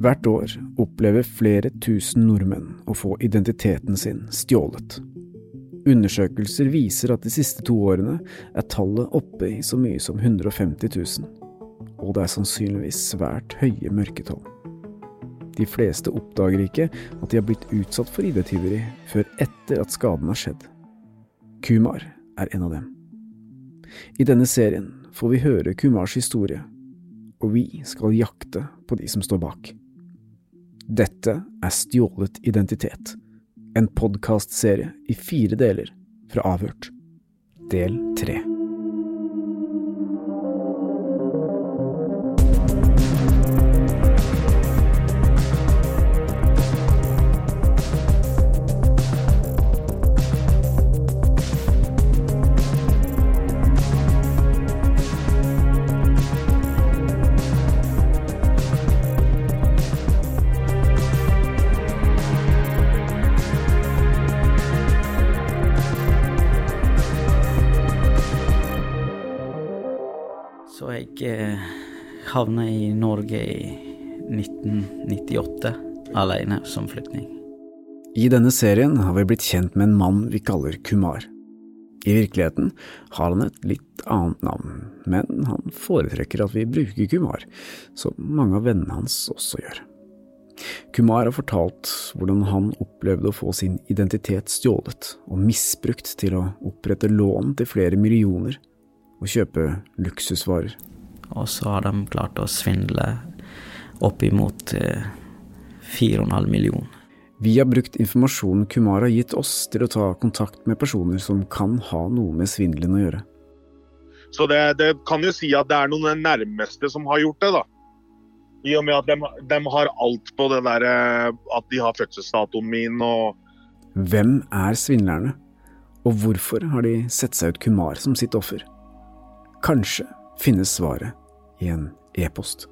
Hvert år opplever flere tusen nordmenn å få identiteten sin stjålet. Undersøkelser viser at de siste to årene er tallet oppe i så mye som 150 000, og det er sannsynligvis svært høye mørketall. De fleste oppdager ikke at de har blitt utsatt for ID-tyveri før etter at skaden har skjedd. Kumar er en av dem. I denne serien får vi høre Kumars historie, og vi skal jakte på de som står bak. Dette er Stjålet identitet, en podkastserie i fire deler fra Avhørt. Del tre. Havna i Norge i 1998 alene som flyktning. I denne serien har vi blitt kjent med en mann vi kaller Kumar. I virkeligheten har han et litt annet navn, men han foretrekker at vi bruker Kumar, som mange av vennene hans også gjør. Kumar har fortalt hvordan han opplevde å få sin identitet stjålet og misbrukt til å opprette lån til flere millioner og kjøpe luksusvarer. Og så har de klart å svindle oppimot eh, 4,5 millioner. Vi har brukt informasjonen Kumar har gitt oss til å ta kontakt med personer som kan ha noe med svindelen å gjøre. Så det, det kan jo si at det er noen av de nærmeste som har gjort det, da. I og med at de, de har alt på det der eh, at de har fødselsdatoen min og Hvem er svindlerne, og hvorfor har de sett seg ut Kumar som sitt offer? Kanskje finnes svaret i en e-post.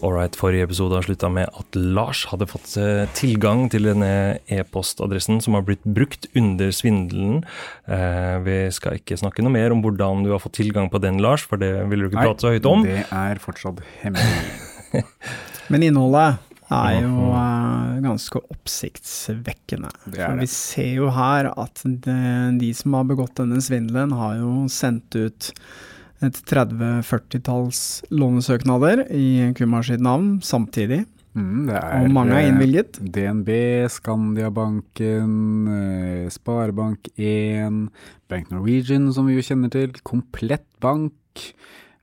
Alright, forrige episode har slutta med at Lars hadde fått eh, tilgang til denne e-postadressen som har blitt brukt under svindelen. Eh, vi skal ikke snakke noe mer om hvordan du har fått tilgang på den, Lars, for det vil du ikke prate så høyt om. det er fortsatt hemmelig. Men innholdet er jo eh, ganske oppsiktsvekkende. Det For er vi ser jo her at de, de som har begått denne svindelen, har jo sendt ut et 30-40-talls lånesøknader i Kumar sitt navn samtidig. Mm, det er, Og mange er eh, innvilget. DNB, Skandiabanken, eh, Sparebank1, Bank Norwegian, som vi jo kjenner til, Komplett Bank.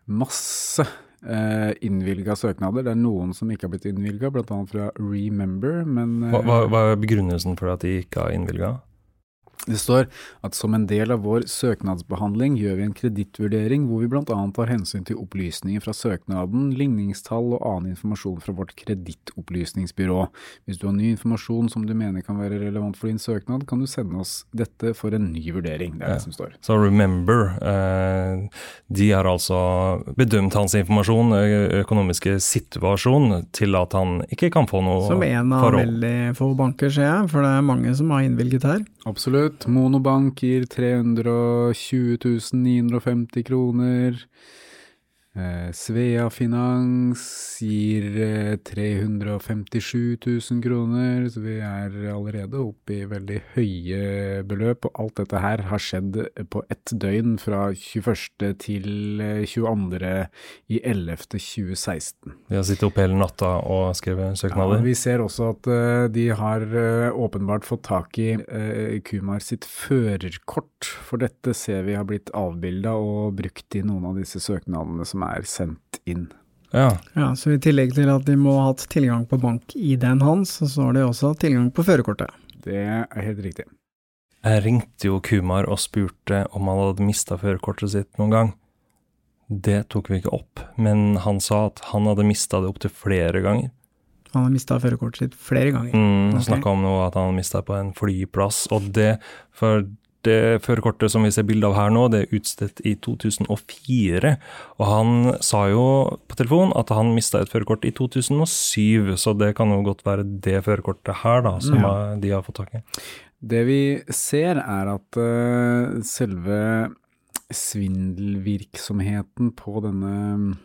Masse eh, innvilga søknader. Det er noen som ikke har blitt innvilga, bl.a. fra Remember, men eh, Hva, hva, hva er begrunnelsen for at de ikke har innvilga? Det står at som en del av vår søknadsbehandling gjør vi en kredittvurdering hvor vi bl.a. tar hensyn til opplysninger fra søknaden, ligningstall og annen informasjon fra vårt kredittopplysningsbyrå. Hvis du har ny informasjon som du mener kan være relevant for din søknad, kan du sende oss dette for en ny vurdering. Det er Ja. det som står. Så Remember, eh, de har altså bedømt hans informasjon, økonomiske situasjon, til at han ikke kan få noe Som en av forhold. veldig få banker, ser jeg, for det er mange som har innvilget her. Absolutt. Monobank gir 320 950 kroner. Eh, Svea Finans gir eh, 357 000 kroner, så vi er allerede oppe i veldig høye beløp. Og alt dette her har skjedd på ett døgn, fra 21. til eh, 22. i 11. 2016. De har sittet oppe hele natta og skrevet Ja, søknader. vi ser også at eh, de har eh, åpenbart fått tak i eh, Kumar sitt førerkort, for dette ser vi har blitt avbilda og brukt i noen av disse søknadene som er sendt inn. Ja, Ja, Så i tillegg til at de må ha hatt tilgang på bank-ID-en hans, så har de også hatt tilgang på førerkortet. Det er helt riktig. Jeg ringte jo Kumar og spurte om han hadde mista førerkortet sitt noen gang. Det tok vi ikke opp, men han sa at han hadde mista det opptil flere ganger. Han har mista førerkortet sitt flere ganger. Mm, okay. Snakka om noe at han hadde mista på en flyplass, og det For det førerkortet som vi ser bilde av her nå, det er utstedt i 2004. Og han sa jo på telefon at han mista et førerkort i 2007, så det kan jo godt være det førerkortet her da, som Ja. de har fått tak i. Det vi ser er at uh, selve svindelvirksomheten på denne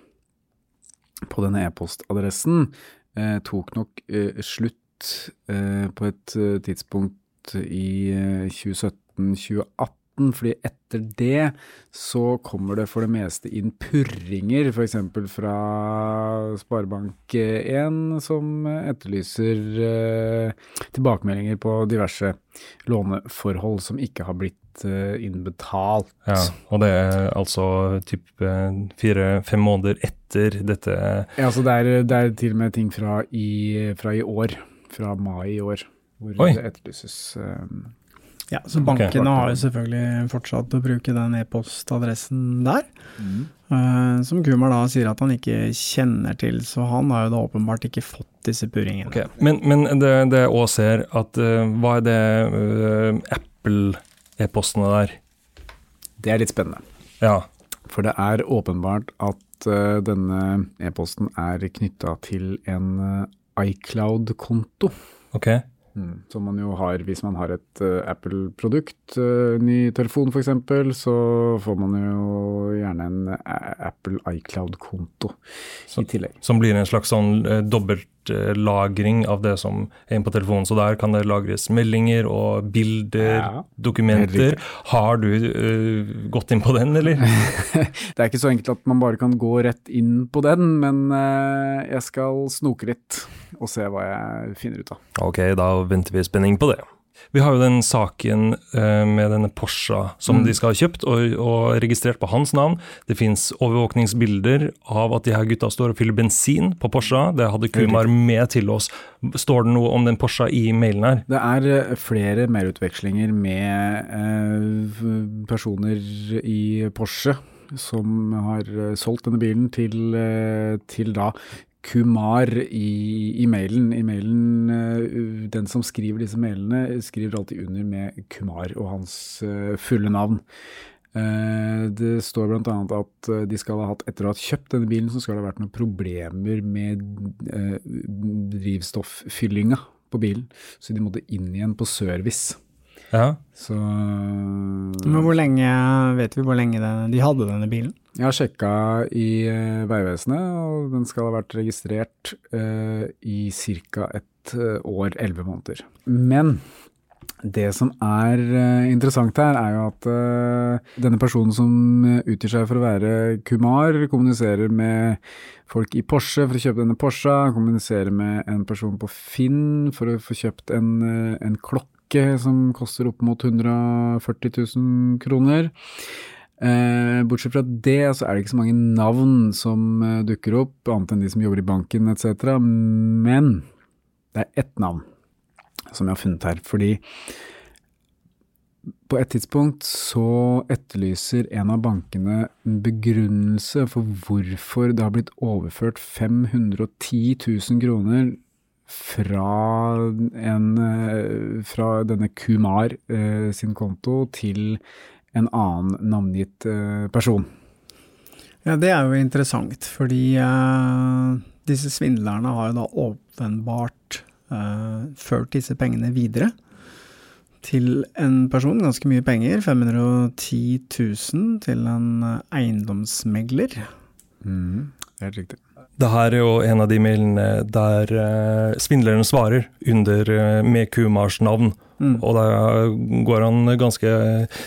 på denne e-postadressen eh, tok nok eh, slutt på et tidspunkt i eh, 2017-2018. Fordi etter det så kommer det for det meste inn purringer, f.eks. fra Sparebank1, som etterlyser eh, tilbakemeldinger på diverse låneforhold som ikke har blitt eh, innbetalt. Ja, og det er altså typ fire-fem måneder etter dette Ja, altså det er, det er til og med ting fra i, fra i år, fra mai i år, hvor Oi. det etterlyses. eh, Ja, så bankene har jo selvfølgelig fortsatt å bruke den e-postadressen der. eh, som Kumar da sier at han ikke kjenner til, så han har jo da åpenbart ikke fått disse purringene. Ok, Men, men det, det jeg òg ser, at uh, hva er det uh, Apple-e-postene der? Det er litt spennende. Ja. For det er åpenbart at eh, denne e-posten er knytta til en eh, iCloud-konto. Ok. Mm, som man jo har hvis man har et uh, Apple-produkt, uh, ny telefon f.eks., så får man jo gjerne en eh, Apple iCloud-konto i tillegg. Som blir en slags sånn eh, dobbeltlagring av det som er inne på telefonen. Så der kan det lagres meldinger og bilder, Ja, dokumenter. Har du uh, gått inn på den, eller? Det er ikke så enkelt at man bare kan gå rett inn på den, men uh, jeg skal snoke litt og se hva jeg finner ut av. Ok, da venter vi i spenning på det. Vi har jo den saken eh, med denne Porscha som Mm. de skal ha kjøpt og, og registrert på hans navn. Det fins overvåkningsbilder av at de her gutta står og fyller bensin på Porscha. Det hadde Kumar med til oss. Står det noe om den Porscha i mailen her? Det er eh, flere merutvekslinger med eh, personer i Porsche som har eh, solgt denne bilen til, til da Kumar i, i mailen. I mailen, eh, Den som skriver disse mailene, skriver alltid under med Kumar og hans eh, fulle navn. Eh, Det står bl.a. at de skal ha hatt, etter å ha kjøpt denne bilen, så skal det ha vært noen problemer med drivstofffyllinga på bilen, så de måtte inn igjen på service. Ja. Så Men hvor lenge, vet vi hvor lenge det- de hadde denne bilen? Jeg har sjekka i eh, Vegvesenet, og den skal ha vært registrert uh, i ca. et eh, år, elleve måneder. Men det som er interessant her, er jo at denne personen som utgir seg for å være Kumar, kommuniserer med folk i Porsche for å kjøpe denne Porscha, kommuniserer med en person på Finn for å få kjøpt en, en klokke som koster opp mot 140 000 kroner. Eh, bortsett fra det, så er det ikke så mange navn som eh, dukker opp, annet enn de som jobber i banken etc. Men det er ett navn som jeg har funnet her, fordi på et tidspunkt så etterlyser en av bankene en begrunnelse for hvorfor det har blitt overført 510 000 kroner fra, en, eh, fra denne Kumar sin konto til en annen navngitt eh, person. Ja, det er jo interessant, fordi eh, disse svindlerne har jo da åpenbart eh, ført disse pengene videre til en person, ganske mye penger, 510 000 til en eiendomsmegler. Mm, helt riktig. Det her er jo en av de mailene der eh, svindleren svarer under eh, med Kumars navn. Mm. Og går han ganske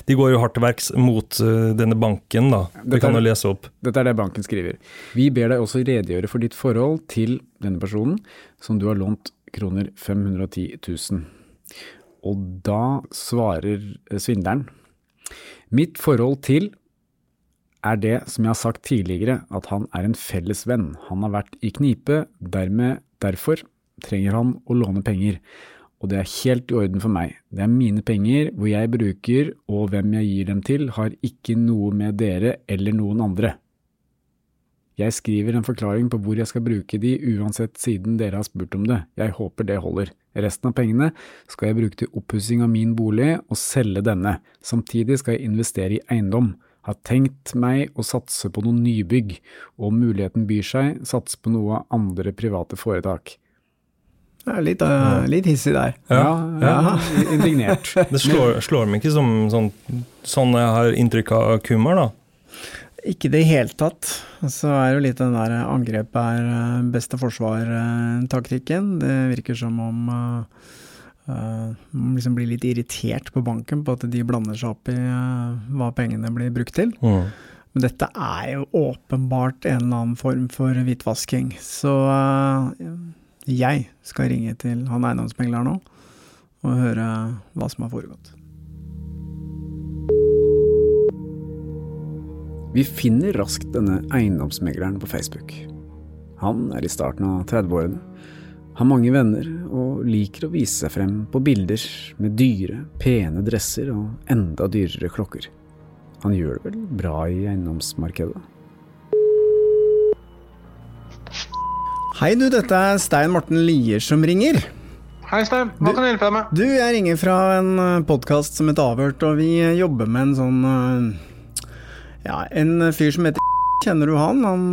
De går jo hardt til verks mot eh, denne banken, da. Vi Dette kan du jo lese opp. Dette er det banken skriver. Vi ber deg også redegjøre for ditt forhold til denne personen som du har lånt kroner 510 000. Og da svarer eh, svindleren Mitt forhold til er det som jeg har sagt tidligere, at han er en felles venn. Han har vært i knipe, dermed, derfor trenger han å låne penger. Og det er helt i orden for meg. Det er mine penger, hvor jeg bruker og hvem jeg gir dem til, har ikke noe med dere eller noen andre. Jeg skriver en forklaring på hvor jeg skal bruke de, uansett siden dere har spurt om det. Jeg håper det holder. Resten av pengene skal jeg bruke til oppussing av min bolig og selge denne. Samtidig skal jeg investere i eiendom. Har tenkt meg å satse på noen nybygg, og om muligheten byr seg, satse på noe av andre private foretak. Det er litt, uh, litt hissig der. Ja, ja, indignert. Det slår, slår meg ikke som sånn, sånn jeg har inntrykk av kummer, da. Ikke i det hele tatt. Så er det jo litt den der angrep er eh, beste forsvar-taktikken. Det virker som om uh, uh, liksom blir litt irritert på banken på at de blander seg opp i uh, hva pengene blir brukt til. Mm. Men dette er jo åpenbart en eller annen form for hvitvasking. Så jeg skal ringe til han eiendomsmegleren nå og høre hva som har foregått. Vi finner raskt denne eiendomsmegleren på Facebook. Han er i starten av 30-årene, har mange venner og liker å vise seg frem på bilder med dyre, pene dresser og enda dyrere klokker. Han gjør det vel bra i eiendomsmarkedet? Hei du, dette er Stein Morten Lier som ringer. Hei Stein, hva kan jeg hjelpe deg med? Du, jeg ringer fra en podkast som heter Avhørt, og vi jobber med en sånn Ja, en fyr som heter Kjenner du han? Han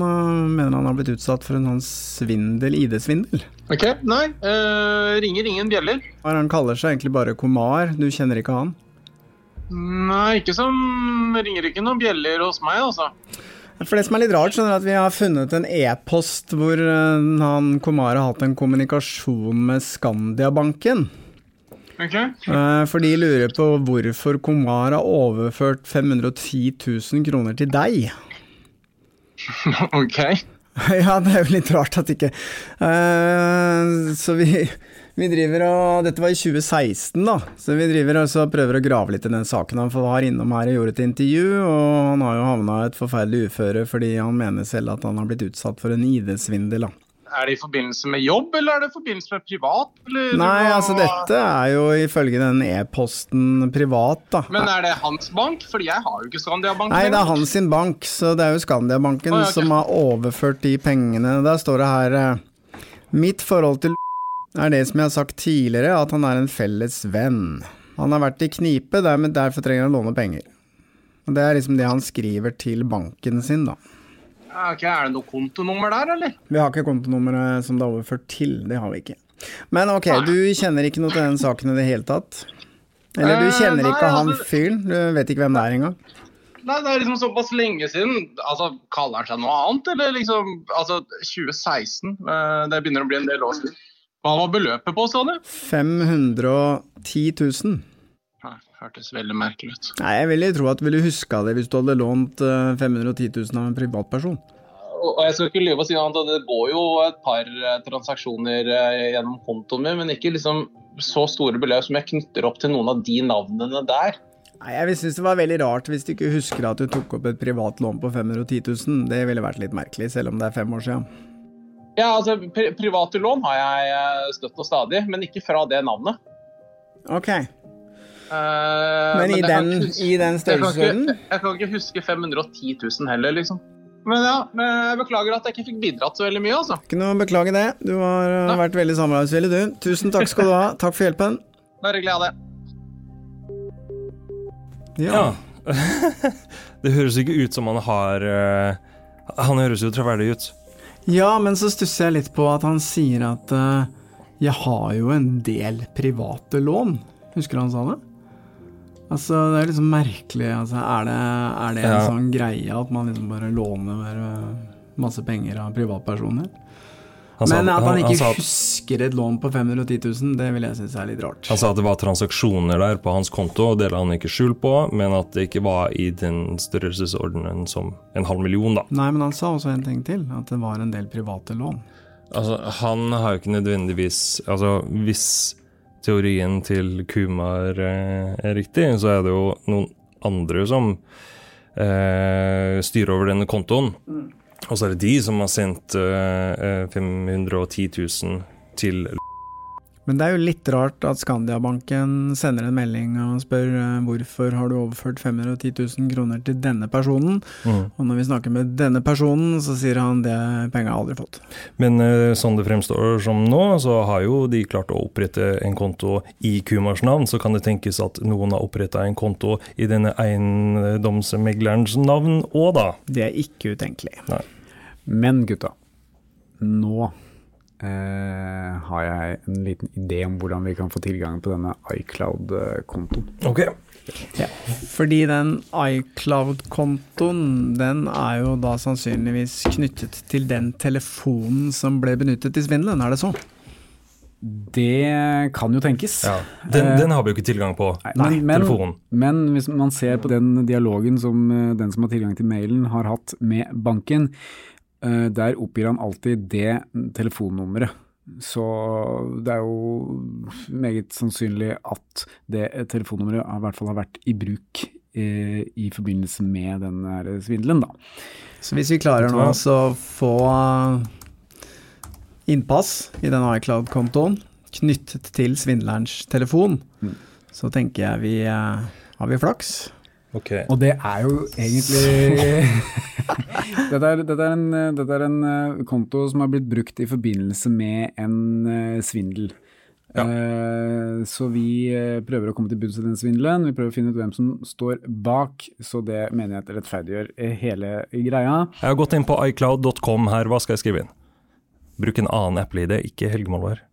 mener han har blitt utsatt for en sånn svindel, ID-svindel. Ok, nei, uh, ringer ingen bjeller. Han kaller seg egentlig bare Komar, du kjenner ikke han? Nei, ikke som ringer ikke noen bjeller hos meg, altså. For det som er litt rart, skjønner at vi har funnet en e-post hvor uh, han Komar har hatt en kommunikasjon med Skandiabanken. Ok. For de lurer på hvorfor Komar har overført 510 000 kroner til deg. ok. Ja, det er jo litt rart at ikke uh, Så vi, vi driver og Dette var i 2016, da. Så vi driver og prøver å grave litt i den saken. Han var innom her og gjorde et intervju, og han har jo havna i et forferdelig uføre fordi han mener selv at han har blitt utsatt for en ID-svindel. Er det i forbindelse med jobb, eller er det i forbindelse med privat? Eller? Nei, altså dette er jo ifølge den e-posten privat, da. Men er det hans bank? Fordi jeg har jo ikke Skandiabanken. Nei, det er hans sin bank, så det er jo Skandiabanken oh, ja, okay. som har overført de pengene. Der står det her eh, Mitt forhold til er det som jeg har sagt tidligere, at han er en felles venn. Han har vært i knipe, dermed derfor trenger han låne penger. Og Det er liksom det han skriver til banken sin, da. Okay, ok, Er det noe kontonummer der, eller? Vi har ikke kontonummeret som det er overført til, det har vi ikke. Men ok, Nei. du kjenner ikke noe til den saken i det hele tatt? Eller du Eh, kjenner nei, ikke han altså- fyren? Du vet ikke hvem det er engang? Nei, det er liksom såpass lenge siden. Altså, Kaller han seg noe annet, eller liksom Altså, 2016. eh, Det begynner å bli en del år siden. Hva var beløpet på, sa du? 510 000. Nei, Hørtes veldig merkelig ut. Nei, jeg ville tro at du ville huska det hvis du hadde lånt eh, 510 000 av en privatperson. Og og jeg skal ikke lyve og si noe annet, det går jo et par eh, transaksjoner eh, gjennom kontoen min, men ikke liksom så store beløp som jeg knytter opp til noen av de navnene der. Nei, Jeg synes det var veldig rart hvis du ikke husker at du tok opp et privat lån på 510 000. Det ville vært litt merkelig, selv om det er fem år siden. Ja, altså, pri Private lån har jeg eh, støtt og stadig, men ikke fra det navnet. Ok, Uh, men i den, huske- i den jeg størrelsesorden? jeg kan ikke huske 510 000 heller, liksom. Men ja, men jeg beklager at jeg ikke fikk bidratt så veldig mye, altså. Ikke noe å beklage det. Du har eh, vært veldig samarbeidsvillig, du. Tusen takk skal du ha. Takk for hjelpen. Bare det. Ja. Ja. det høres ikke ut som han har uh, Han høres jo troverdig ut. Ja, men så stusser jeg litt på at han sier at uh, jeg har jo en del private lån. Husker du han sa det? Altså, det er liksom merkelig. Altså, er det, er det en Ja. sånn greie at man liksom bare låner eh, masse penger av privatpersoner? Han sa- men at han ikke han, at- husker et lån på 510 000, det vil jeg synes er litt rart. Han sa at det var transaksjoner der på hans konto, og det la han ikke skjul på, men at det ikke var i den størrelsesordenen som en halv million, da. Nei, men han sa også en ting til, at det var en del private lån. Altså, han har jo ikke nødvendigvis Altså, hvis teorien til Kumar eh, er riktig, så er det jo noen andre som eh, styrer over denne kontoen. Og så er det de som har sendt uh, eh, 510 000 til Men det er jo litt rart at Skandiabanken sender en melding og spør uh, hvorfor har du overført 510 000 kroner til denne personen, Mm. og når vi snakker med denne personen, så sier han det penga har aldri fått. Men uh, sånn det fremstår som nå, så har jo de klart å opprette en konto i Kumars navn. Så kan det tenkes at noen har oppretta en konto i denne eiendomsmeglerens navn òg, da. Det er ikke utenkelig. Men gutta, nå eh, har jeg en liten idé om hvordan vi kan få tilgang på denne iCloud-kontoen. Ok. Fordi den iCloud-kontoen, den er jo da sannsynligvis knyttet til den telefonen som ble benyttet i svindelen, er det så? Det kan jo tenkes. Ja. Den, Eh, den har vi jo ikke tilgang på. Nei, men, telefonen. men hvis man ser på den dialogen som eh, den som har tilgang til mailen har hatt med banken, der oppgir han alltid det telefonnummeret. Så det er jo meget sannsynlig at det telefonnummeret i hvert fall har vært i bruk eh, i forbindelse med den svindelen, da. Så hvis vi klarer nå å få innpass i den iCloud-kontoen knyttet til svindlerens telefon, Mm. så tenker jeg vi eh, har vi flaks. Ok. Og det er jo egentlig dette, er, dette, er en, dette er en eh, konto som har blitt brukt i forbindelse med en eh, svindel. Eh, så vi prøver å komme til bunns i den svindelen. Vi prøver å finne ut hvem som står bak, så det mener jeg at rettferdiggjør hele greia. Jeg har gått inn på iCloud.com her, hva skal jeg skrive inn? Bruk en annen Apple-ID, ikke Helge Molvær.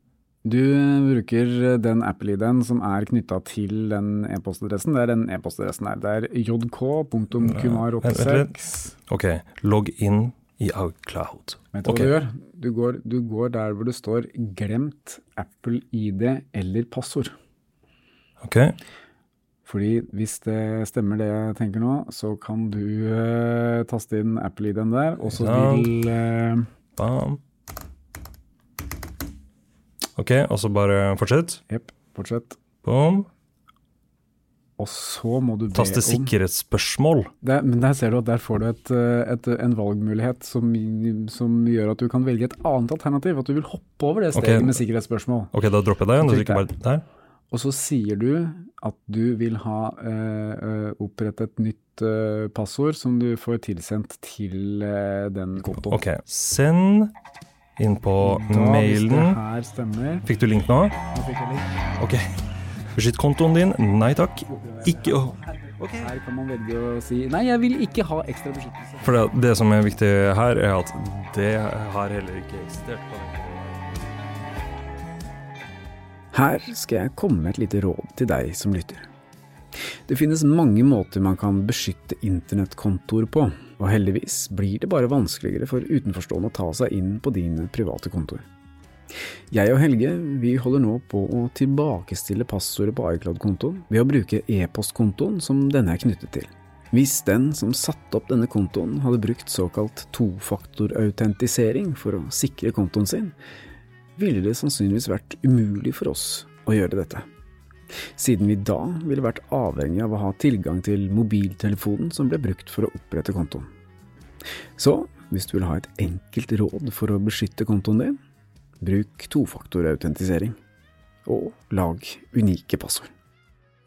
Du bruker den Apple-ID-en som er knytta til den e-postadressen. Det er den e-postadressen der. Det er Vent, vent jk.kumar86. Ok, logg inn i Outcloud. Vet du okay. hva du gjør? Du går, du går der hvor det står 'glemt Apple ID eller passord'. Ok, Fordi hvis det stemmer det jeg tenker nå, så kan du uh, taste inn Apple ID-en der, og så Ja. vil uh, bam. Ok, og så bare fortsett. Jepp, fortsett. Boom. Og så må du be Taste om sikkerhetsspørsmål. der, Men der ser du at der får du et, eh, et, en valgmulighet som, som gjør at du kan velge et annet alternativ. At du vil hoppe over det steget okay. med sikkerhetsspørsmål. Ok, da dropper jeg det. Jeg bare der. Og så sier du at du vil ha eh, eh, opprettet et nytt eh, passord som du får tilsendt til eh, den kontoen. Ok, send inn på Da, hvis det mailen. her Fikk du link nå? Nå fikk jeg link. Ok. Beskytt kontoen din. Nei takk. Ikke å Her kan man velge å si nei, jeg vil ikke ha ekstra beskyttelse. For det, det som er viktig her, er at det har heller ikke eksistert. Her skal jeg komme med et lite råd til deg som lytter. Det finnes mange måter man kan beskytte internettkontoer på, og heldigvis blir det bare vanskeligere for utenforstående å ta seg inn på dine private kontoer. Jeg og Helge vi holder nå på å tilbakestille passordet på iCloud-kontoen ved å bruke e-postkontoen som denne er knyttet til. Hvis den som satte opp denne kontoen hadde brukt såkalt tofaktorautentisering for å sikre kontoen sin, ville det sannsynligvis vært umulig for oss å gjøre dette. Siden vi da ville vært avhengig av å ha tilgang til mobiltelefonen som ble brukt for å opprette kontoen. Så hvis du vil ha et enkelt råd for å beskytte kontoen din, bruk tofaktorautentisering. Og lag unike passord.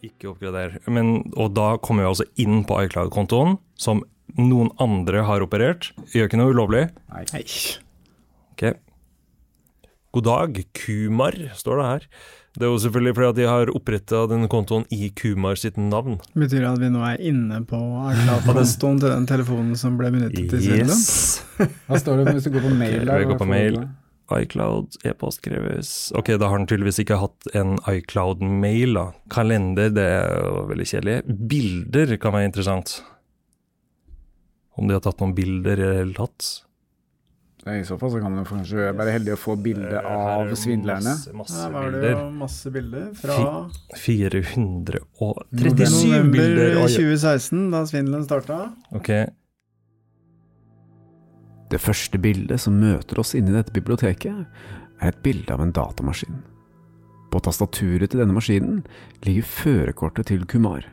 Ikke oppgrader. Men, og da kommer vi altså inn på iCloud-kontoen, som noen andre har operert. Gjør ikke noe ulovlig. Nei. Ok. God dag, Kumar, står det her. Det er jo selvfølgelig fordi at de har oppretta den kontoen i Kumar sitt navn. Betyr det at vi nå er inne på iCloud-kontoen til den telefonen som ble benyttet i svindelen? Yes. Hva står det hvis du går på mail Okay, der? går på mail. iCloud, e-post kreves Ok, da har han tydeligvis ikke hatt en iCloud-mail, da. Kalender, det er jo veldig kjedelig. Bilder kan være interessant. Om de har tatt noen bilder i det hele tatt. I så fall så kan man kanskje være heldig å få bilde Eh, av svindlerne. Masse, masse Her var det bilder. jo masse bilder fra 437 november bilder. november 2016, da svindelen starta. ok, Det første bildet som møter oss inne i dette biblioteket, er et bilde av en datamaskin. På tastaturet til denne maskinen ligger førerkortet til Kumar.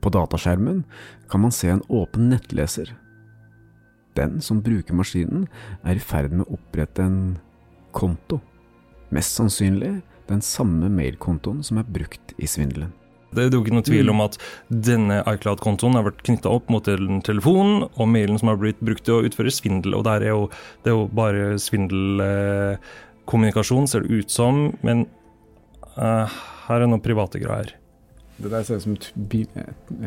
På dataskjermen kan man se en åpen nettleser. Den som bruker maskinen, er i ferd med å opprette en konto. Mest sannsynlig den samme mailkontoen som er brukt i svindelen. Det er jo ikke noe tvil om at denne iCloud-kontoen har vært knytta opp mot telefonen og mailen som har blitt brukt til å utføre svindel. Og der er jo, det er jo bare svindelkommunikasjon, ser det ut som. Men uh, her er noen private greier. Det der ser ut som et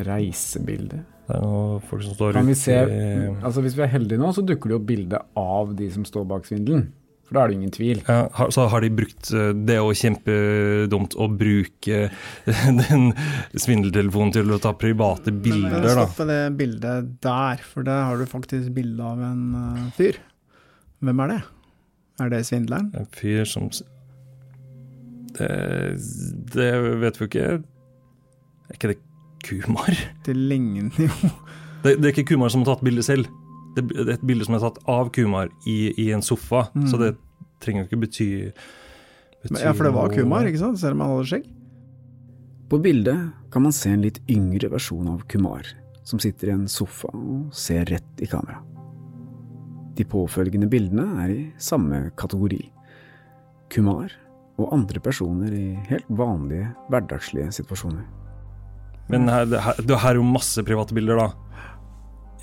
reisebilde. Det er noen folk som står Kan vi ute se, i- altså Hvis vi er heldige nå, så dukker det jo bilde av de som står bak svindelen. For da er det ingen tvil. Ja, har- så har de brukt eh, Det er jo kjempedumt å bruke den svindeltelefonen til å ta private bilder, Men da. stopp ved det bildet der, for der har du faktisk bilde av en eh, fyr. Hvem er det? Er det svindleren? En fyr som det, det vet vi jo ikke. Er ikke det Kumar? Det ligner jo Det, det er ikke Kumar som har tatt bildet selv. Det, det er et bilde som er tatt av Kumar i, i en sofa. Mm. Så det trenger jo ikke bety, bety Ja, for det var Kumar, ikke sant? Selv om han hadde skjegg. På bildet kan man se en litt yngre versjon av Kumar, som sitter i en sofa og ser rett i kamera. De påfølgende bildene er i samme kategori. Kumar og andre personer i helt vanlige, hverdagslige situasjoner. Men her, det, her, det her er jo masse private bilder, da.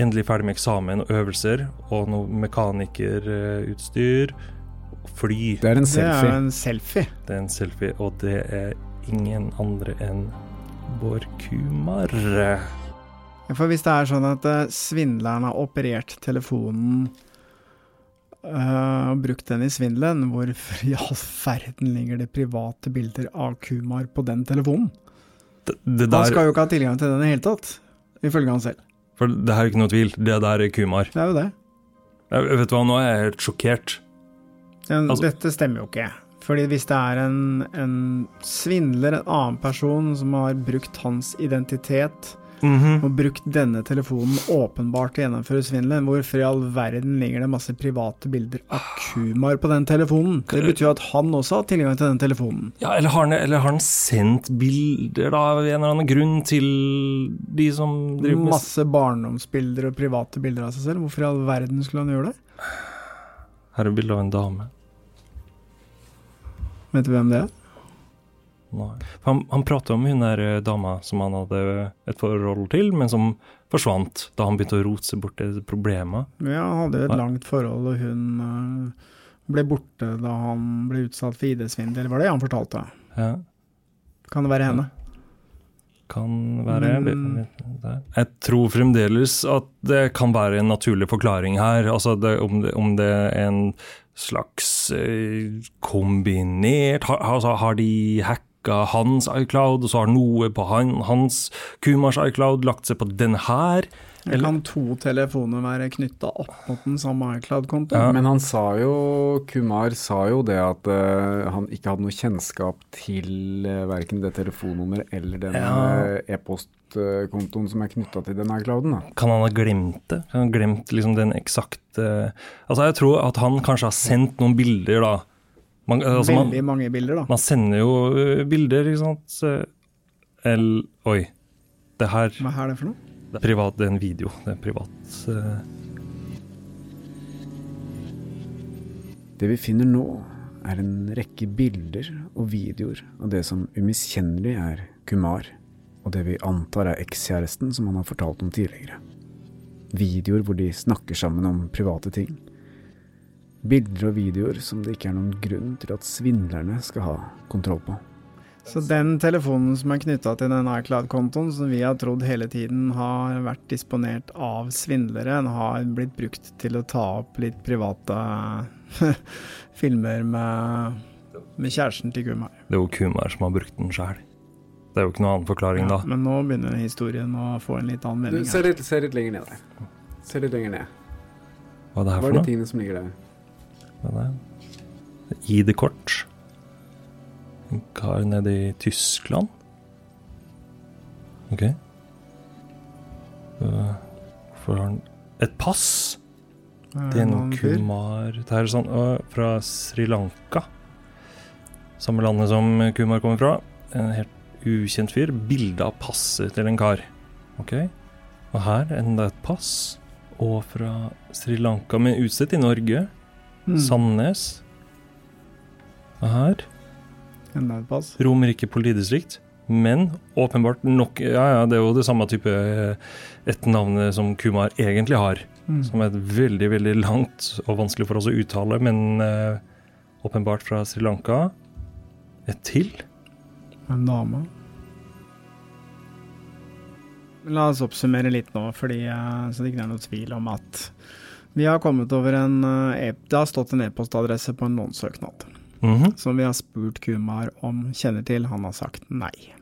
Endelig ferdig med eksamen og øvelser, og noe mekanikerutstyr. Fly. Det er en Det er selfie. en selfie. Det er en selfie, og det er ingen andre enn Bård Kumar. For hvis det er sånn at eh, svindleren har operert telefonen eh, og brukt den i svindelen, hvorfor i all verden ligger det private bilder av Kumar på den telefonen? Det, der Han skal jo ikke ha tilgang til den i hele tatt, ifølge han selv. for det her er ikke noe tvil, det der er Kumar. Det er jo det. Jeg, vet du hva, nå er jeg helt sjokkert. Men Altså- dette stemmer jo ikke. Fordi hvis det er en, en svindler, en annen person, som har brukt hans identitet Mhm. og brukt denne telefonen åpenbart til å gjennomføre svindelen, hvorfor i all verden ligger det masse private bilder av Kumar på den telefonen? Det betyr jo at han også har tilgang til den telefonen. Ja, eller har, han, eller har han sendt bilder da, av en eller annen grunn til de som driver med Masse barndomsbilder og private bilder av seg selv. Hvorfor i all verden skulle han gjøre det? Her er bilde av en dame. Vet du hvem det er? Han, han prata om hun der eh, dama som han hadde et forhold til, men som forsvant da han begynte å rote seg bort til problemet. Ja, han hadde jo et langt forhold, og hun øh, ble borte da han ble utsatt for ID-svindel. Var det han fortalte? Ja, Kan det være henne? kan være Men- Jeg tror fremdeles at det kan være en naturlig forklaring her. Altså det, om, det, om det er en slags eh, kombinert har, altså, har de hacka hans iCloud, og så har noe på han, hans Kumars iCloud lagt seg på den her? Eller kan to telefoner være knytta opp mot den samme iCloud-kontoen? Ja. Men han sa jo, Kumar sa jo det at uh, han ikke hadde noe kjennskap til uh, verken det telefonnummeret eller den Ja. uh, e-postkontoen som er knytta til den iClouden. Da. Kan han ha glemt det? Kan han ha glemt liksom den eksakte Altså, jeg tror at han kanskje har sendt noen bilder, da. Man, altså, man, Veldig mange bilder, da. man sender jo bilder, ikke sant. El, Eller Oi. Det her Hva er det for noe? det er privat, det er en video. Det er privat. eh. Det vi finner nå, er en rekke bilder og videoer av det som umiskjennelig er Kumar, og det vi antar er ekskjæresten som han har fortalt om tidligere. Videoer hvor de snakker sammen om private ting. Bilder og videoer som det ikke er noen grunn til at svindlerne skal ha kontroll på. Så den telefonen som er knytta til den iCloud-kontoen, som vi har trodd hele tiden har vært disponert av svindlere, den har blitt brukt til å ta opp litt private filmer med, med kjæresten til Kumar. Det er jo Kumar som har brukt den sjæl. Det er jo ikke noen annen forklaring, da. men nå begynner historien å få en litt annen mening. se, litt, litt lenger ned der. Se litt lenger ned. Hva er det her Hva for er de noe? tingene som ligger der? ID-kort. En kar nede i Tyskland. Ok. Øh, Hvorfor har han Et pass! Det er en noe? Kumar Det her er sånn fra Sri Lanka. Samme landet som Kumar kommer fra. En helt ukjent fyr. Bilde av passet til en kar. Ok. Og her enda et pass. Og fra Sri Lanka, men utstedt i Norge. Mm. Sandnes. Og her Enda et pass. Romerike politidistrikt. Men åpenbart nok Ja, ja, det er jo det samme type eh, et navn som Kumar egentlig har. Mm. Som er veldig, veldig langt og vanskelig for oss å uttale, men uh, åpenbart fra Sri Lanka. Et til? En dame. La oss oppsummere litt nå, fordi, eh, så det ikke er noe tvil om at vi har kommet over en eh, e Det har stått en e-postadresse på en lånsøknad Mhm. som vi har spurt Kumar om kjenner til. Han har sagt nei.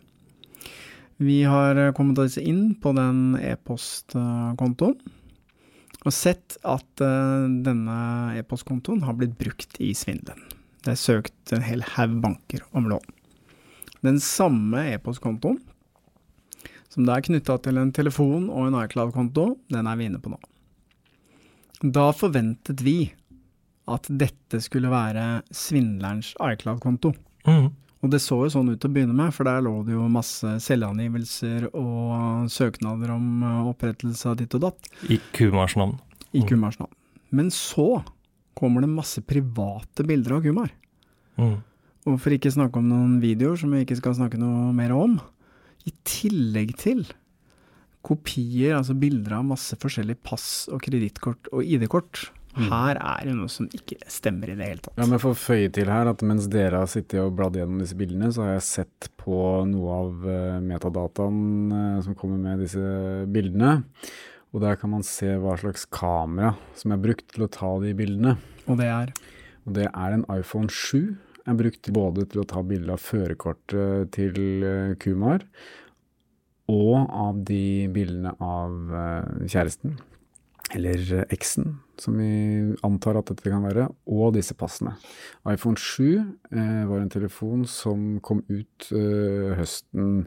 Vi har eh, kommet oss inn på den e-postkontoen og sett at eh, denne e-postkontoen har blitt brukt i svindelen. Det er søkt en hel haug banker om lån. Den samme e-postkontoen, som da er knytta til en telefon og en iCloud-konto, den er vi inne på nå. Da forventet vi at dette skulle være svindlerens iCloud-konto. Mm. Og det så jo sånn ut til å begynne med, for der lå det jo masse selvangivelser og søknader om eh, opprettelse av ditt og datt I Kumars navn. i Kumars navn. Men så kommer det masse private bilder av Kumar. Mm. Og for ikke snakke om noen videoer som vi ikke skal snakke noe mer om. I tillegg til kopier, altså bilder av masse forskjellige pass og kredittkort og ID-kort. Her er det noe som ikke stemmer i det hele tatt. Ja, men for å føye til her at mens dere har sittet og bladd gjennom disse bildene, så har jeg sett på noe av eh, metadataen eh, som kommer med disse bildene. Og der kan man se hva slags kamera som er brukt til å ta de bildene. Og det er Og det er en iPhone 7. Er brukt både til å ta bilde av førerkortet til eh, Kumar, og av de bildene av eh, kjæresten, eller eh, eksen, som vi antar at dette kan være, og disse passene. iPhone 7 eh, var en telefon som kom ut eh, høsten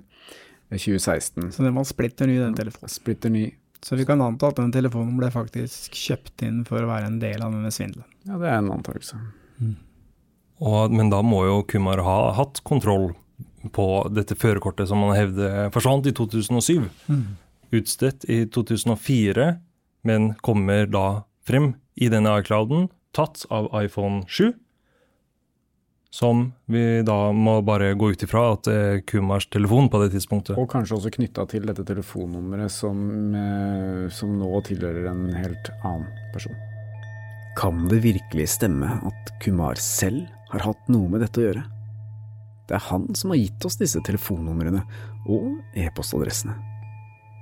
2016. Så den var splitter ny, den telefonen. Splitter ny. Så vi kan anta at den telefonen ble faktisk kjøpt inn for å være en del av denne svindelen. Ja, det er en antakelse. Og, men da må jo Kumar ha hatt kontroll på dette førerkortet som man hevder forsvant i 2007. Utstedt i 2004, men kommer da frem i denne iClouden, tatt av iPhone 7. Som vi da må bare gå ut ifra at det er Kumars telefon på det tidspunktet. Og kanskje også knytta til dette telefonnummeret som, eh, som nå tilhører en helt annen person. Kan det virkelig stemme at Kumar selv har hatt noe med dette å gjøre? Det er han som har gitt oss disse telefonnumrene og e-postadressene.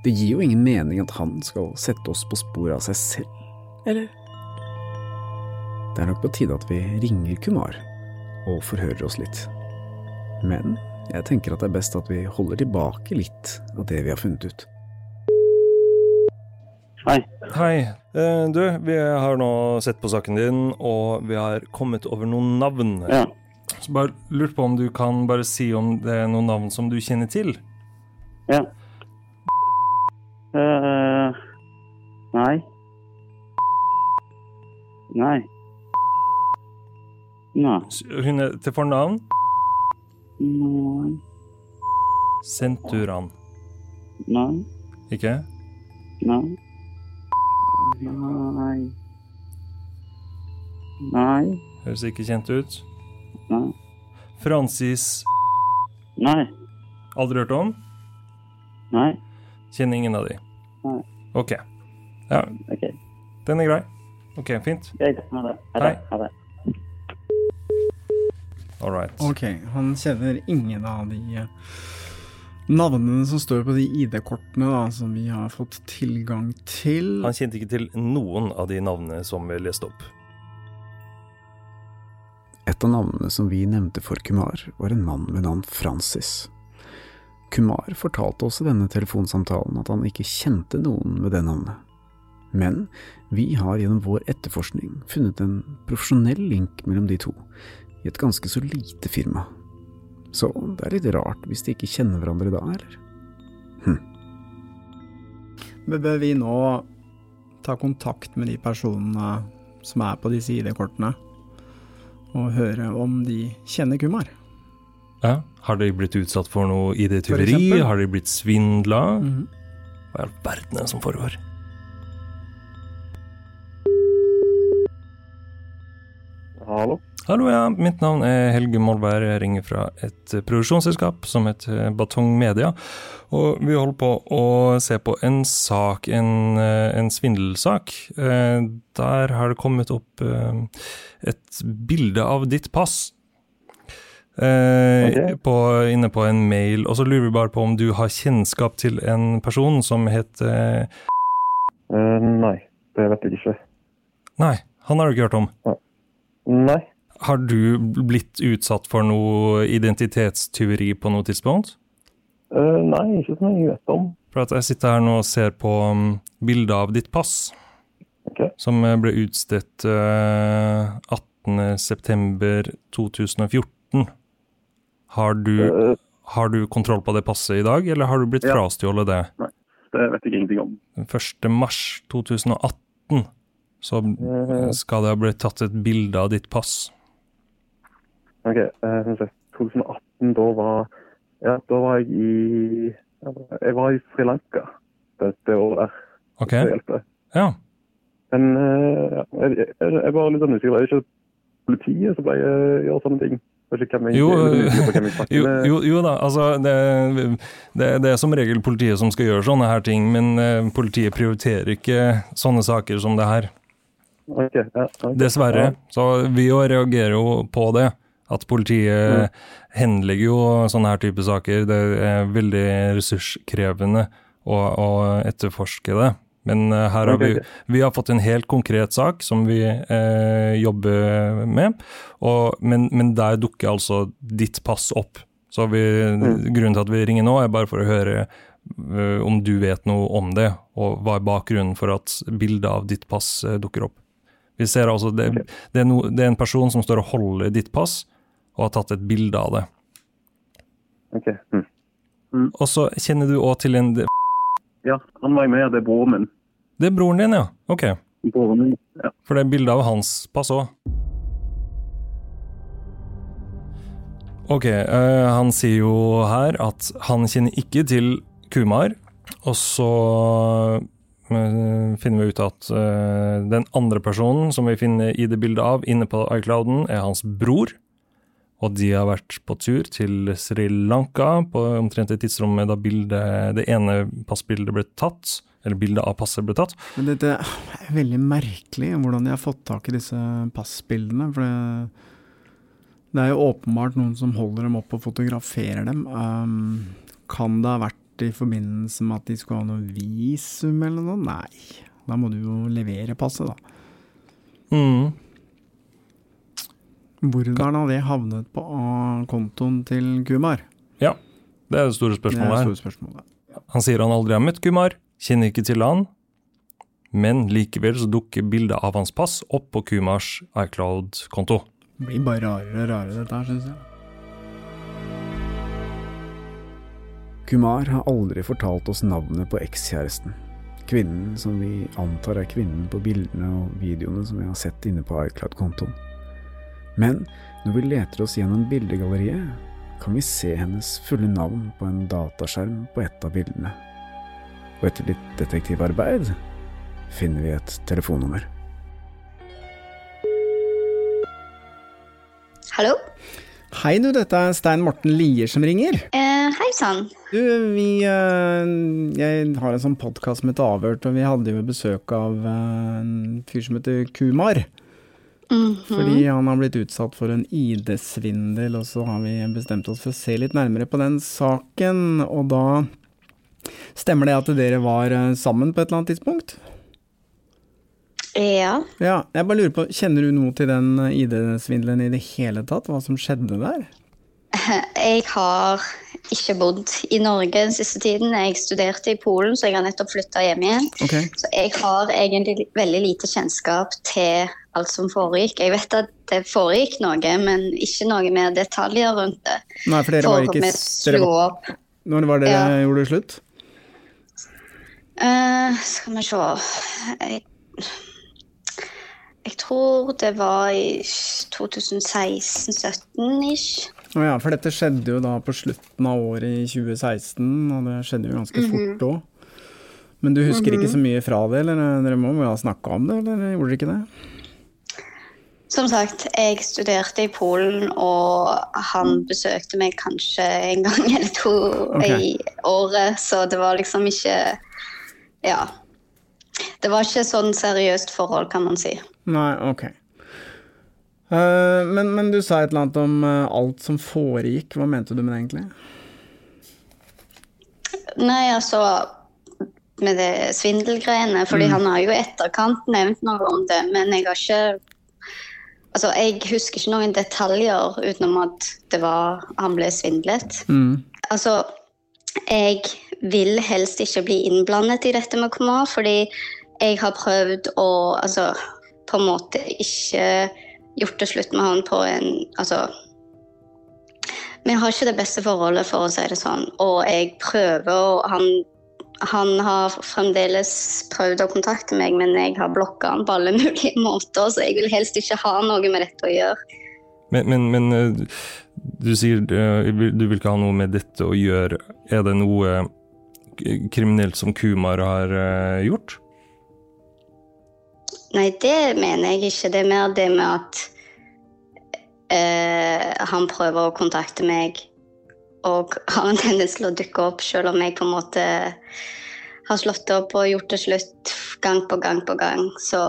Det gir jo ingen mening at han skal sette oss på sporet av seg selv, eller? Det er nok på tide at vi ringer Kumar og forhører oss litt. Men jeg tenker at det er best at vi holder tilbake litt av det vi har funnet ut. Hei. Hei. Eh, Du, vi har nå sett på saken din, og vi har kommet over noen navn. Ja. Så bare lurt på om du kan bare si om det er noen navn som du kjenner til? Ja. Uh, nei. Nei. Nei. Hun er til fornavn? Nei. Senturan. Nei. Ikke? Nei. Nei. Nei. Høres ikke kjent ut. Nei. Francis Nei. Aldri hørt om? Nei. Kjenner ingen av de? Nei. Ok. Ja, Okay. den er grei. Ok, fint. Greit. Ha det. Ha det. Hei. All right. Ok, han kjenner ingen av de eh, navnene som står på de ID-kortene da, som vi har fått tilgang til. Han kjente ikke til noen av de navnene som vi leste opp. Et av navnene som vi nevnte for Kumar, var en mann ved navn Francis. Kumar fortalte oss i denne telefonsamtalen at han ikke kjente noen ved det navnet. Men vi har gjennom vår etterforskning funnet en profesjonell link mellom de to, i et ganske så lite firma. Så det er litt rart hvis de ikke kjenner hverandre da, eller? Men Bør vi nå ta kontakt med de personene som er på disse ID-kortene, og høre om de kjenner Kumar? Ja. Har de blitt utsatt for noe ID-tyveri? Har de blitt svindla? Mhm. Hva i all verden er det som foregår? Hallo? Hallo, ja. Mitt navn er Helge Molberg. Jeg ringer fra et eh, produksjonsselskap som heter Batong Media. Og vi holder på å se på en sak, en, eh, en svindelsak. Eh, Der har det kommet opp eh, et bilde av ditt pass. Okay. På, inne på en mail, og så lurer vi bare på om du har kjennskap til en person som heter uh, nei, det vet jeg ikke. Nei, han har du ikke hørt om. Nei. Har du blitt utsatt for noe identitetstyveri på noe tidspunkt? Uh, nei, ikke som jeg vet om. For at jeg sitter her nå og ser på um, bildet av ditt pass, som eh, ble utstedt uh, 18.9.2014. Har du, har du kontroll på det passet i dag, eller har du blitt Ja. frastjålet det? Nei, det vet jeg ingenting om. Den 1. mars 2018 så Eh. skal det ha blitt tatt et bilde av ditt pass. Ok, eh, vi se. 2018, da var Ja, da var jeg i Jeg var i Sri Lanka det, det året der. Ok. Det hjelper. Ja. Men eh, ja, jeg, jeg, jeg var litt sånn usikker. Det er ikke politiet som pleier å gjøre sånne ting. Jeg jeg, Jo, jeg jeg snakker jo, jo, jo da, altså det, det, det er som regel politiet som skal gjøre sånne her ting, men eh, politiet prioriterer ikke sånne saker som det her. Ok, ja, okay. Dessverre. Så vi jo reagerer jo på det. At politiet henlegger jo sånne her type saker. Det er veldig ressurskrevende å, å etterforske det. Men eh, her har vi, vi har fått en helt konkret sak som vi eh, jobber med, og, men, men der dukker altså ditt pass opp. Så vi, Mm. grunnen til at vi ringer nå, er bare for å høre uh, om du vet noe om det, og hva er bakgrunnen for at bildet av ditt pass uh, dukker opp. Vi ser altså, det, det, er no, det er en person som står og holder ditt pass, og har tatt et bilde av det. Ok. hm. Og så kjenner du òg til en Ja, han var med, det er broren min. Det er broren din, ja? Ok. Broren min, ja. For det er bilde av hans pass òg. Ok, eh, han sier jo her at han kjenner ikke til Kumar, og så eh, finner vi ut at eh, den andre personen som vi finner i det bildet av inne på iClouden, er hans bror. Og de har vært på tur til Sri Lanka på omtrent det tidsrommet da bildet, det ene passbildet ble tatt, eller bildet av passet ble tatt. Men dette er veldig merkelig, hvordan de har fått tak i disse passbildene. For det, det er jo åpenbart noen som holder dem opp og fotograferer dem. Um, kan det ha vært i forbindelse med at de skulle ha noe visum eller noe? Nei. Da må du jo levere passet, da. Mm. Hvordan har det havnet på kontoen til Kumar? Ja, det er det store spørsmålet. Det er det store spørsmålet. Han sier han aldri har møtt Kumar, kjenner ikke til han, men likevel så dukker bildet av hans pass opp på Kumars iCloud-konto. Det blir bare rarere og rarere, dette her, syns jeg. Kumar har aldri fortalt oss navnet på ekskjæresten. Kvinnen som vi antar er kvinnen på bildene og videoene som vi har sett inne på iCloud-kontoen. Men når vi leter oss gjennom bildegalleriet, kan vi se hennes fulle navn på en dataskjerm på et av bildene. Og etter litt detektivarbeid finner vi et telefonnummer. Hallo? Hei du, dette er Stein Morten Lier som ringer. Eh, hei sann. Du, vi eh, Jeg har en sånn podkast som heter Avhørt, og vi hadde jo besøk av eh, en fyr som heter Kumar. Mhm. Fordi han har blitt utsatt for en ID-svindel, og så har vi bestemt oss for å se litt nærmere på den saken. Og da stemmer det at dere var eh, sammen på et eller annet tidspunkt? Ja. Ja, jeg bare lurer på, Kjenner du noe til den eh, ID-svindelen i det hele tatt? Hva som skjedde der? Jeg har ikke bodd i Norge den siste tiden. Jeg studerte i Polen, så jeg har nettopp flytta hjem igjen. Okay. Så jeg har egentlig veldig lite kjennskap til alt som foregikk. Jeg vet at det foregikk noe, men ikke noe mer detaljer rundt det. Nei, for dere var ikke dere var. Når var det Ja. gjorde slutt? Uh, skal vi se jeg, jeg tror det var i 2016-17-ish. Å ja, for dette skjedde jo da på slutten av året i 2016, og det skjedde jo ganske Mhm. fort òg. Men du husker ikke Mhm. så mye fra det, eller dere må jo ha snakka om det, eller gjorde dere ikke det? Som sagt, jeg studerte i Polen, og han besøkte meg kanskje en gang eller to okay. i året, så det var liksom ikke Ja. Det var ikke sånn seriøst forhold, kan man si. Nei, ok. Uh, men, men du sa et eller annet om uh, alt som foregikk. Hva mente du med det egentlig? Nei, altså Med det svindelgreiene. Fordi Mm. han har jo i etterkant nevnt noe om det, men jeg har ikke Altså, jeg husker ikke noen detaljer utenom at det var Han ble svindlet. Mm. Altså, jeg vil helst ikke bli innblandet i dette med Komar, fordi jeg har prøvd å altså, på en måte ikke gjort det slutt med han på en Altså Vi har ikke det beste forholdet, for å si det sånn, og jeg prøver og Han, han har fremdeles prøvd å kontakte meg, men jeg har blokka han på alle mulige måter, så jeg vil helst ikke ha noe med dette å gjøre. Men, men, men eh, du sier eh, du vil ikke ha noe med dette å gjøre. Er det noe k- kriminelt som Kumar har eh, gjort? Nei, det mener jeg ikke. Det er mer det med at eh, han prøver å kontakte meg og har en tendens til å dukke opp, selv om jeg på en måte har slått det opp og gjort det slutt gang på gang på gang. Så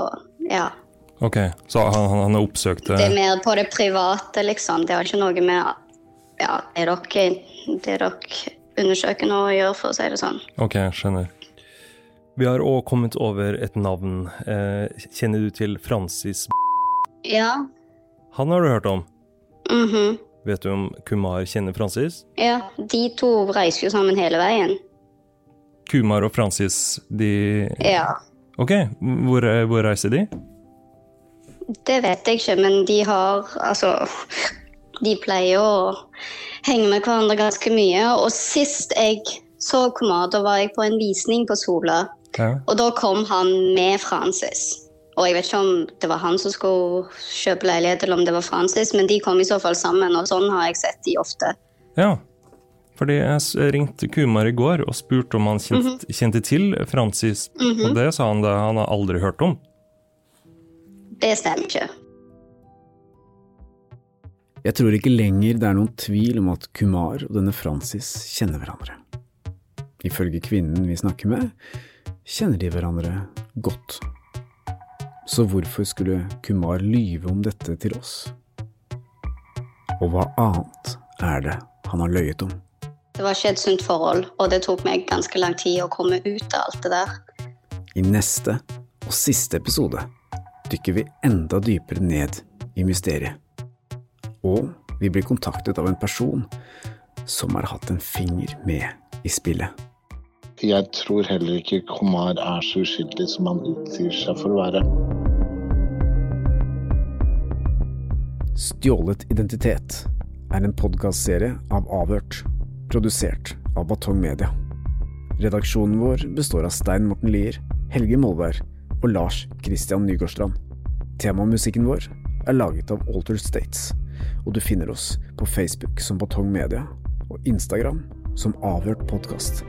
ja. Ok, så han, han, han har oppsøkt Det er mer på det private, liksom. Det har ikke noe med ja, det dere, det dere undersøker nå å gjøre, for å si det sånn. Ok, skjønner. Vi har òg kommet over et navn. Eh, kjenner du til Francis Ja. Han har du hørt om? mhm. Vet du om Kumar kjenner Francis? ja. De to reiser jo sammen hele veien. Kumar og Francis, de Ja. Ok, hvor, hvor reiser de? Det vet jeg ikke, men de har Altså, de pleier å henge med hverandre ganske mye. Og sist jeg så Kumar, da var jeg på en visning på Sola. Ja. Og da kom han med Francis. Og jeg vet ikke om det var han som skulle kjøpe leilighet, eller om det var Francis, men de kom i så fall sammen, og sånn har jeg sett de ofte. Ja, fordi jeg ringte Kumar i går og spurte om han kjente, kjente til Francis, Mhm. og det sa han det han har aldri hørt om. Det stemmer ikke. Jeg tror ikke lenger det er noen tvil om at Kumar og denne Francis kjenner hverandre. Ifølge kvinnen vi snakker med, kjenner de hverandre godt. Så hvorfor skulle Kumar lyve om dette til oss? Og hva annet er det han har løyet om? Det var ikke et sunt forhold, og det tok meg ganske lang tid å komme ut av alt det der. I neste og siste episode dykker vi enda dypere ned i mysteriet. Og vi blir kontaktet av en person som har hatt en finger med i spillet. Jeg tror heller ikke Komar er så uskyldig som han utsier seg for å være. Stjålet identitet er en podkastserie av Avhørt, produsert av Batong Media. Redaksjonen vår består av Stein Morten Lier, Helge Molvær og Lars Christian Nygårdstrand. Temamusikken vår er laget av Alter States, og du finner oss på Facebook som Batong Media og Instagram som Avhørt podkast.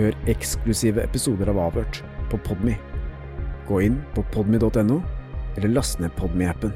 Hør eksklusive episoder av Avhørt på Podme. Gå inn på podme.no, eller last ned Podme-appen.